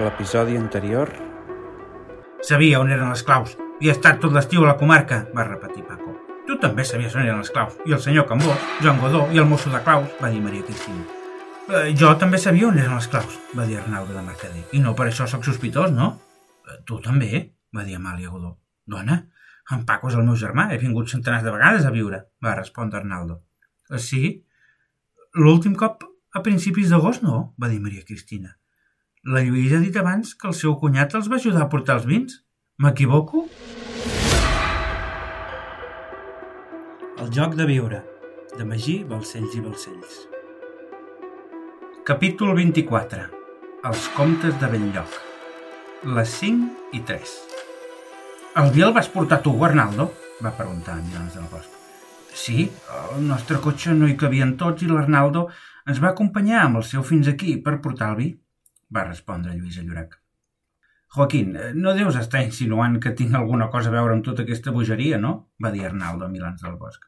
L'episodi anterior... Sabia on eren les claus. I he estat tot l'estiu a la comarca, va repetir Paco. Tu també sabies on eren les claus. I el senyor Cambó, Joan Godó i el mosso de claus, va dir Maria Cristina. Eh, jo també sabia on eren les claus, va dir Arnaldo de Mercader. I no per això sóc sospitós, no? Eh, tu també, va dir Amàlia Godó. Dona, en Paco és el meu germà, he vingut centenars de vegades a viure, va respondre Arnaldo. Eh, sí? L'últim cop a principis d'agost no, va dir Maria Cristina. La Lluïsa ha dit abans que el seu cunyat els va ajudar a portar els vins. M'equivoco? El joc de viure, de Magí, Balcells i Balcells. Capítol 24. Els comptes de Belllloc. Les 5 i 3. El dia el vas portar tu, Arnaldo? va preguntar en Milans del Bosc. Sí, el nostre cotxe no hi cabien tots i l'Arnaldo ens va acompanyar amb el seu fins aquí per portar el vi va respondre Lluïsa Llorac. Joaquín, no deus estar insinuant que tinc alguna cosa a veure amb tota aquesta bogeria, no? va dir Arnaldo a Milans del Bosc.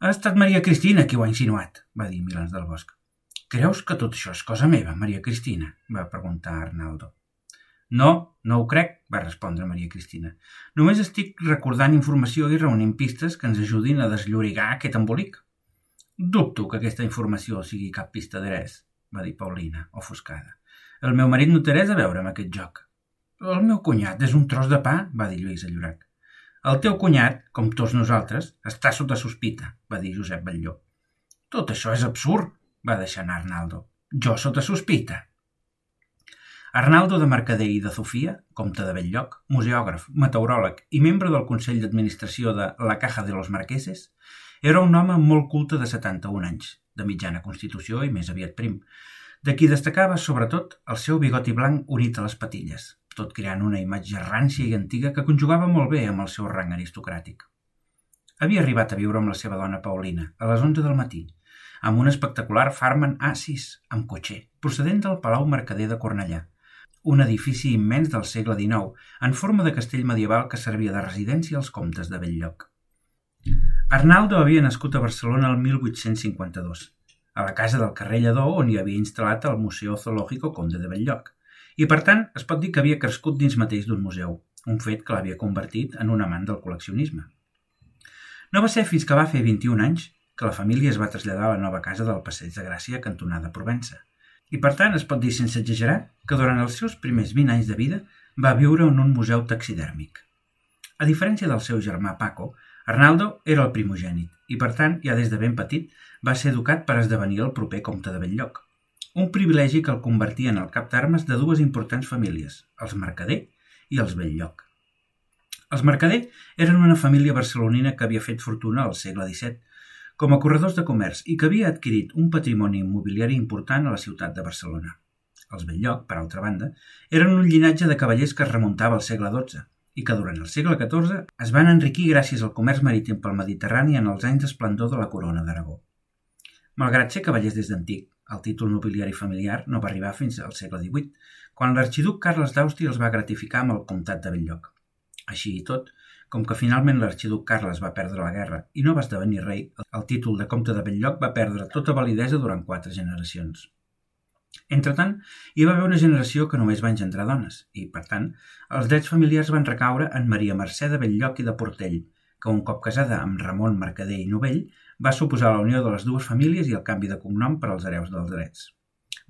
Ha estat Maria Cristina qui ho ha insinuat, va dir Milans del Bosc. Creus que tot això és cosa meva, Maria Cristina? va preguntar Arnaldo. No, no ho crec, va respondre Maria Cristina. Només estic recordant informació i reunint pistes que ens ajudin a desllorigar aquest embolic. Dubto que aquesta informació sigui cap pista de res, va dir Paulina, ofuscada. El meu marit no té res a veure amb aquest joc. El meu cunyat és un tros de pa, va dir Lluís Llorac. El teu cunyat, com tots nosaltres, està sota sospita, va dir Josep Batlló. Tot això és absurd, va deixar anar Arnaldo. Jo sota sospita. Arnaldo de Mercader i de Sofia, comte de Belllloc, museògraf, meteoròleg i membre del Consell d'Administració de La Caja de los Marqueses, era un home molt culte de 71 anys, de mitjana constitució i més aviat prim, de qui destacava sobretot el seu bigoti blanc unit a les patilles, tot creant una imatge rància i antiga que conjugava molt bé amb el seu rang aristocràtic. Havia arribat a viure amb la seva dona Paulina a les 11 del matí, amb un espectacular Farman A6 amb cotxer, procedent del Palau Mercader de Cornellà, un edifici immens del segle XIX, en forma de castell medieval que servia de residència als comtes de Belllloc. Arnaldo havia nascut a Barcelona el 1852, a la casa del carrer Lledó on hi havia instal·lat el Museu Zoológico Conde de Belllloc, i per tant es pot dir que havia crescut dins mateix d'un museu, un fet que l'havia convertit en un amant del col·leccionisme. No va ser fins que va fer 21 anys que la família es va traslladar a la nova casa del Passeig de Gràcia cantonada Provença, i per tant es pot dir sense exagerar que durant els seus primers 20 anys de vida va viure en un museu taxidèrmic. A diferència del seu germà Paco, Arnaldo era el primogènit i, per tant, ja des de ben petit, va ser educat per esdevenir el proper comte de Belllloc. Un privilegi que el convertia en el cap d'armes de dues importants famílies, els Mercader i els Belllloc. Els Mercader eren una família barcelonina que havia fet fortuna al segle XVII com a corredors de comerç i que havia adquirit un patrimoni immobiliari important a la ciutat de Barcelona. Els Belllloc, per altra banda, eren un llinatge de cavallers que es remuntava al segle XII i que durant el segle XIV es van enriquir gràcies al comerç marítim pel Mediterrani en els anys d'esplendor de la corona d'Aragó. Malgrat ser cavallers des d'antic, el títol nobiliari familiar no va arribar fins al segle XVIII, quan l'arxiduc Carles d'Àustria els va gratificar amb el comtat de Belllloc. Així i tot, com que finalment l'arxiduc Carles va perdre la guerra i no va esdevenir rei, el títol de comte de Belllloc va perdre tota validesa durant quatre generacions. Entretant, hi va haver una generació que només va engendrar dones i, per tant, els drets familiars van recaure en Maria Mercè de Belllloc i de Portell, que un cop casada amb Ramon Mercader i Novell va suposar la unió de les dues famílies i el canvi de cognom per als hereus dels drets.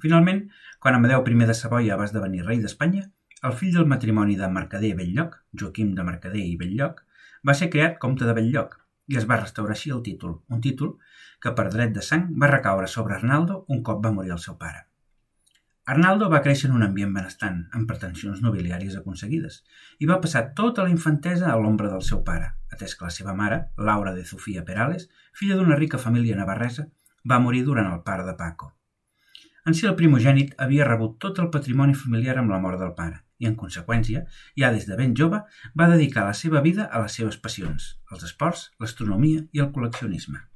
Finalment, quan Amadeu I de Savoia va esdevenir rei d'Espanya, el fill del matrimoni de Mercader i Belllloc, Joaquim de Mercader i Belllloc, va ser creat comte de Belllloc i es va restaurar així el títol, un títol que per dret de sang va recaure sobre Arnaldo un cop va morir el seu pare. Arnaldo va créixer en un ambient benestant, amb pretensions nobiliàries aconseguides, i va passar tota la infantesa a l'ombra del seu pare, atès que la seva mare, Laura de Sofia Perales, filla d'una rica família navarresa, va morir durant el pare de Paco. En si el primogènit havia rebut tot el patrimoni familiar amb la mort del pare i, en conseqüència, ja des de ben jove, va dedicar la seva vida a les seves passions, els esports, l'astronomia i el col·leccionisme.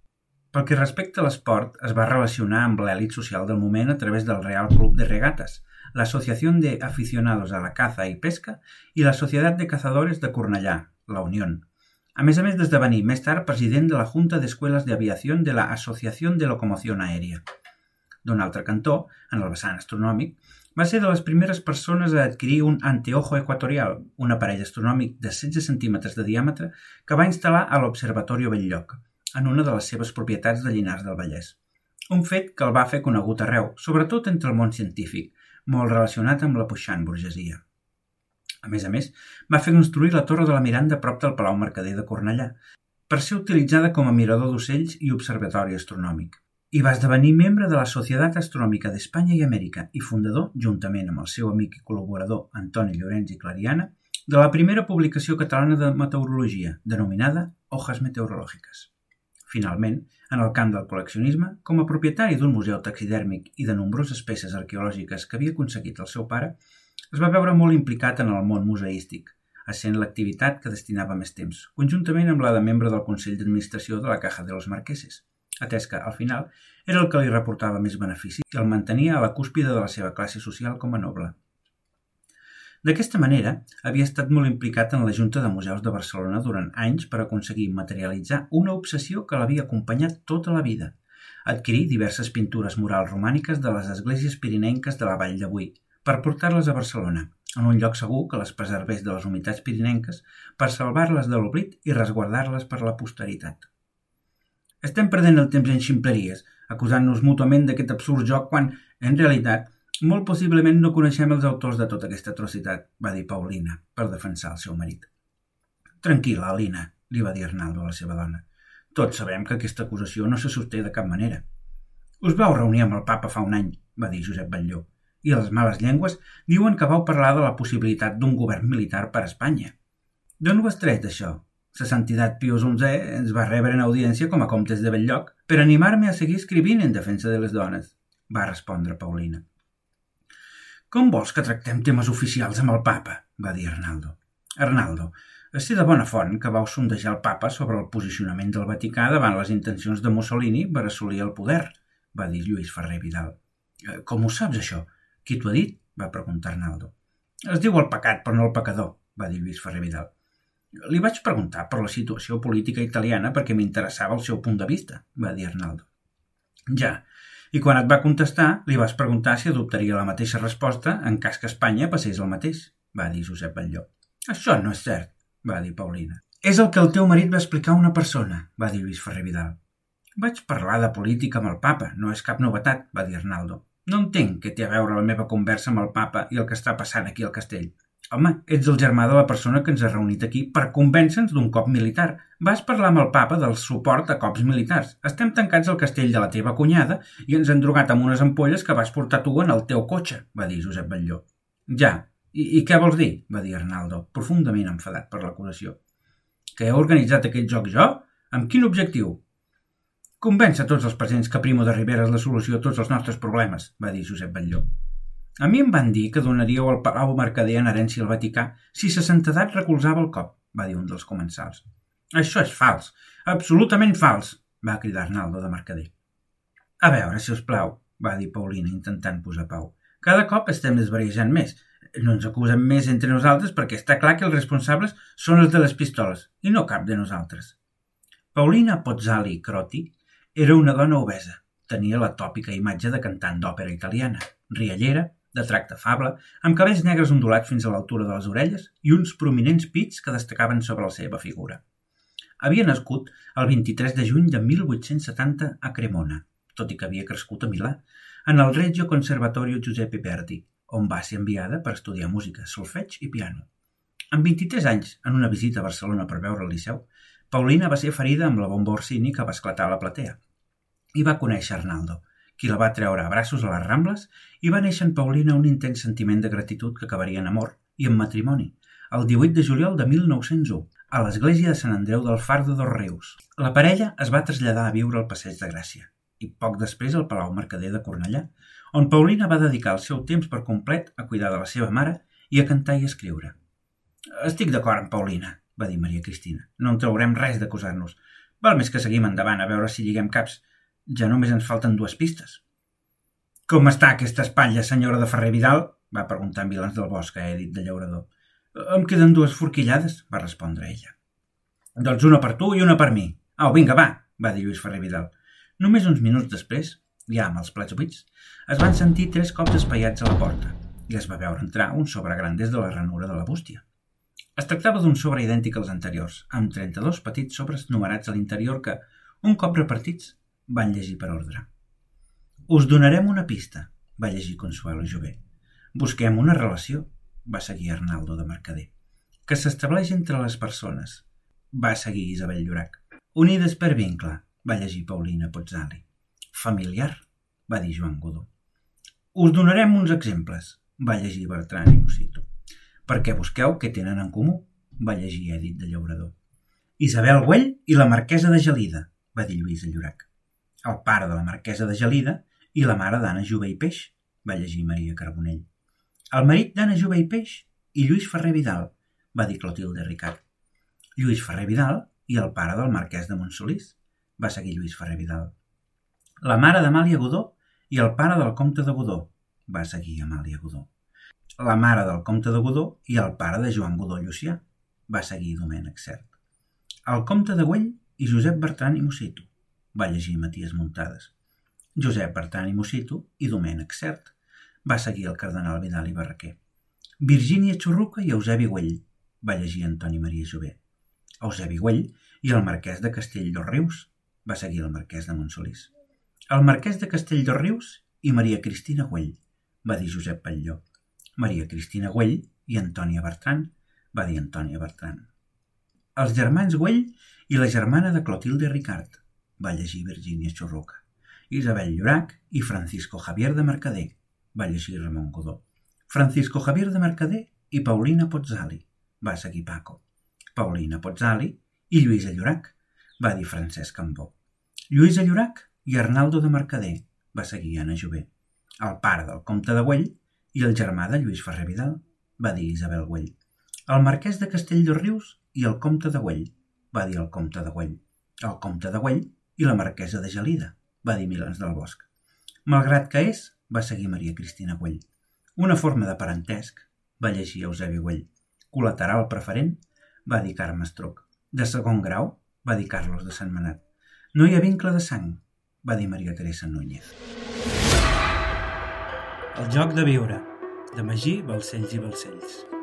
Pel que respecta a l'esport, es va relacionar amb l'èlit social del moment a través del Real Club de Regates, l'Associació de Aficionados a la Caza i Pesca i la Societat de Cazadores de Cornellà, la Unió. A més a més d'esdevenir més tard president de la Junta d'Escueles d'Aviació de la Associació de Locomoció Aèria. D'un altre cantó, en el vessant astronòmic, Va ser de les primeres persones a adquirir un anteojo equatorial, un aparell astronòmic de 16 centímetres de diàmetre que va instal·lar a l'Observatorio Belllloc, en una de les seves propietats de Llinars del Vallès. Un fet que el va fer conegut arreu, sobretot entre el món científic, molt relacionat amb la puixant burgesia. A més a més, va fer construir la Torre de la Miranda prop del Palau Mercader de Cornellà, per ser utilitzada com a mirador d'ocells i observatori astronòmic i va esdevenir membre de la Societat Astronòmica d'Espanya i Amèrica i fundador, juntament amb el seu amic i col·laborador Antoni Llorenç i Clariana, de la primera publicació catalana de meteorologia, denominada Hojas Meteorològiques. Finalment, en el camp del col·leccionisme, com a propietari d'un museu taxidèrmic i de nombroses peces arqueològiques que havia aconseguit el seu pare, es va veure molt implicat en el món museístic, essent l'activitat que destinava més temps, conjuntament amb la de membre del Consell d'Administració de la Caja de los Marqueses, atès que, al final, era el que li reportava més benefici i el mantenia a la cúspide de la seva classe social com a noble. D'aquesta manera, havia estat molt implicat en la Junta de Museus de Barcelona durant anys per aconseguir materialitzar una obsessió que l'havia acompanyat tota la vida, adquirir diverses pintures murals romàniques de les esglésies pirinenques de la Vall d'Avui, per portar-les a Barcelona, en un lloc segur que les preservés de les humitats pirinenques per salvar-les de l'oblit i resguardar-les per la posteritat. Estem perdent el temps en ximpleries, acusant-nos mútuament d'aquest absurd joc quan, en realitat, molt possiblement no coneixem els autors de tota aquesta atrocitat, va dir Paulina, per defensar el seu marit. Tranquil·la, Alina, li va dir Arnaldo a la seva dona. Tots sabem que aquesta acusació no se sosté de cap manera. Us vau reunir amb el papa fa un any, va dir Josep Batlló, i les males llengües diuen que vau parlar de la possibilitat d'un govern militar per a Espanya. D'on ho has tret, això? Sa Santitat Pius XI ens va rebre en audiència com a comtes de Belllloc per animar-me a seguir escrivint en defensa de les dones, va respondre Paulina. Com vols que tractem temes oficials amb el papa? va dir Arnaldo. Arnaldo, sé de bona font que vau sondejar el papa sobre el posicionament del Vaticà davant les intencions de Mussolini per assolir el poder, va dir Lluís Ferrer Vidal. Eh, com ho saps, això? Qui t'ho ha dit? va preguntar Arnaldo. Es diu el pecat, però no el pecador, va dir Lluís Ferrer Vidal. Li vaig preguntar per la situació política italiana perquè m'interessava el seu punt de vista, va dir Arnaldo. Ja, i quan et va contestar, li vas preguntar si adoptaria la mateixa resposta en cas que Espanya passés el mateix, va dir Josep Batlló. Això no és cert, va dir Paulina. És el que el teu marit va explicar a una persona, va dir Lluís Ferrer Vidal. Vaig parlar de política amb el papa, no és cap novetat, va dir Arnaldo. No entenc què té a veure la meva conversa amb el papa i el que està passant aquí al castell. Home, ets el germà de la persona que ens ha reunit aquí per convèncer-nos d'un cop militar. Vas parlar amb el papa del suport a cops militars. Estem tancats al castell de la teva cunyada i ens han drogat amb unes ampolles que vas portar tu en el teu cotxe, va dir Josep Batlló. Ja, i, i què vols dir? va dir Arnaldo, profundament enfadat per l'acusació. Que he organitzat aquest joc jo? Amb quin objectiu? Convèncer tots els presents que Primo de Rivera és la solució a tots els nostres problemes, va dir Josep Batlló. A mi em van dir que donaríeu el Palau Mercader en herència al Vaticà si sa santedat recolzava el cop, va dir un dels comensals. Això és fals, absolutament fals, va cridar Arnaldo de Mercader. A veure, si us plau, va dir Paulina intentant posar pau. Cada cop estem desvariejant més. No ens acusem més entre nosaltres perquè està clar que els responsables són els de les pistoles i no cap de nosaltres. Paulina Pozzali Croti era una dona obesa. Tenia la tòpica imatge de cantant d'òpera italiana, riallera de tracte afable, amb cabells negres ondulats fins a l'altura de les orelles i uns prominents pits que destacaven sobre la seva figura. Havia nascut el 23 de juny de 1870 a Cremona, tot i que havia crescut a Milà, en el Reggio Conservatorio Giuseppe Verdi, on va ser enviada per estudiar música, solfeig i piano. Amb 23 anys, en una visita a Barcelona per veure el Liceu, Paulina va ser ferida amb la bomba Orsini que va esclatar a la platea. I va conèixer Arnaldo, qui la va treure a braços a les Rambles, i va néixer en Paulina un intens sentiment de gratitud que acabaria en amor i en matrimoni, el 18 de juliol de 1901, a l'església de Sant Andreu del Far de Dos Rius. La parella es va traslladar a viure al Passeig de Gràcia i poc després al Palau Mercader de Cornellà, on Paulina va dedicar el seu temps per complet a cuidar de la seva mare i a cantar i escriure. Estic d'acord amb Paulina, va dir Maria Cristina. No en traurem res d'acusar-nos. Val més que seguim endavant a veure si lliguem caps. Ja només ens falten dues pistes. Com està aquesta espatlla, senyora de Ferrer Vidal? va preguntar en Vilans del Bosc, a Edith de Llaurador. Em queden dues forquillades, va respondre ella. Doncs una per tu i una per mi. Au, vinga, va, va dir Lluís Ferrer Vidal. Només uns minuts després, ja amb els plats buits, es van sentir tres cops espaiats a la porta. i es va veure entrar un sobre gran des de la ranura de la bústia. Es tractava d'un sobre idèntic als anteriors, amb 32 petits sobres numerats a l'interior que, un cop repartits, van llegir per ordre. Us donarem una pista, va llegir Consuelo Jové. Busquem una relació, va seguir Arnaldo de Mercader, que s'estableix entre les persones, va seguir Isabel Llorac. Unides per vincle, va llegir Paulina Pozzali. Familiar, va dir Joan Godó. Us donarem uns exemples, va llegir Bertran i Mosito. Perquè busqueu què tenen en comú, va llegir Edith de Llaurador. Isabel Güell i la marquesa de Gelida, va dir Lluïsa Llorac. El pare de la marquesa de Gelida i la mare d'Anna Jove i Peix, va llegir Maria Carbonell. El marit d'Anna Jove i Peix i Lluís Ferrer Vidal, va dir Clotilde Ricard. Lluís Ferrer Vidal i el pare del marquès de Montsolís, va seguir Lluís Ferrer Vidal. La mare d'Amàlia Godó i el pare del comte de Godó, va seguir Amàlia Godó. La mare del comte de Godó i el pare de Joan Godó Llucià, va seguir Domènec Cert. El comte de Güell i Josep Bertran i Mosito, va llegir Maties Muntades. Josep Bertran i Mosito i Domènec Cert, va seguir el cardenal Vidal i Barraquer. Virgínia Xurruca i Eusebi Güell, va llegir Antoni Maria Jové. Eusebi Güell i el marquès de Castell dos Rius, va seguir el marquès de Montsolís. El marquès de Castelldorrius i Maria Cristina Güell, va dir Josep Patlló. Maria Cristina Güell i Antònia Bertran, va dir Antònia Bertran. Els germans Güell i la germana de Clotilde Ricard, va llegir Virgínia Xurruca. Isabel Llorac i Francisco Javier de Mercader, va llegir Ramon Godó. Francisco Javier de Mercader i Paulina Pozzali, va seguir Paco. Paulina Pozzali i Lluïsa Llorac, va dir Francesc Cambó. Lluïsa Llorac i Arnaldo de Mercader, va seguir Anna Jové. El pare del comte de Güell i el germà de Lluís Ferrer Vidal, va dir Isabel Güell. El marquès de Castell de Rius i el comte de Güell, va dir el comte de Güell. El comte de Güell i la marquesa de Gelida, va dir Milans del Bosc. Malgrat que és, va seguir Maria Cristina Güell. Una forma de parentesc, va llegir Eusebi Güell. Col·lateral preferent, va dir Carme Estruc. De segon grau, va dir Carlos de Sant Manat. No hi ha vincle de sang, va dir Maria Teresa Núñez. El joc de viure, de Magí, Balcells i Balcells.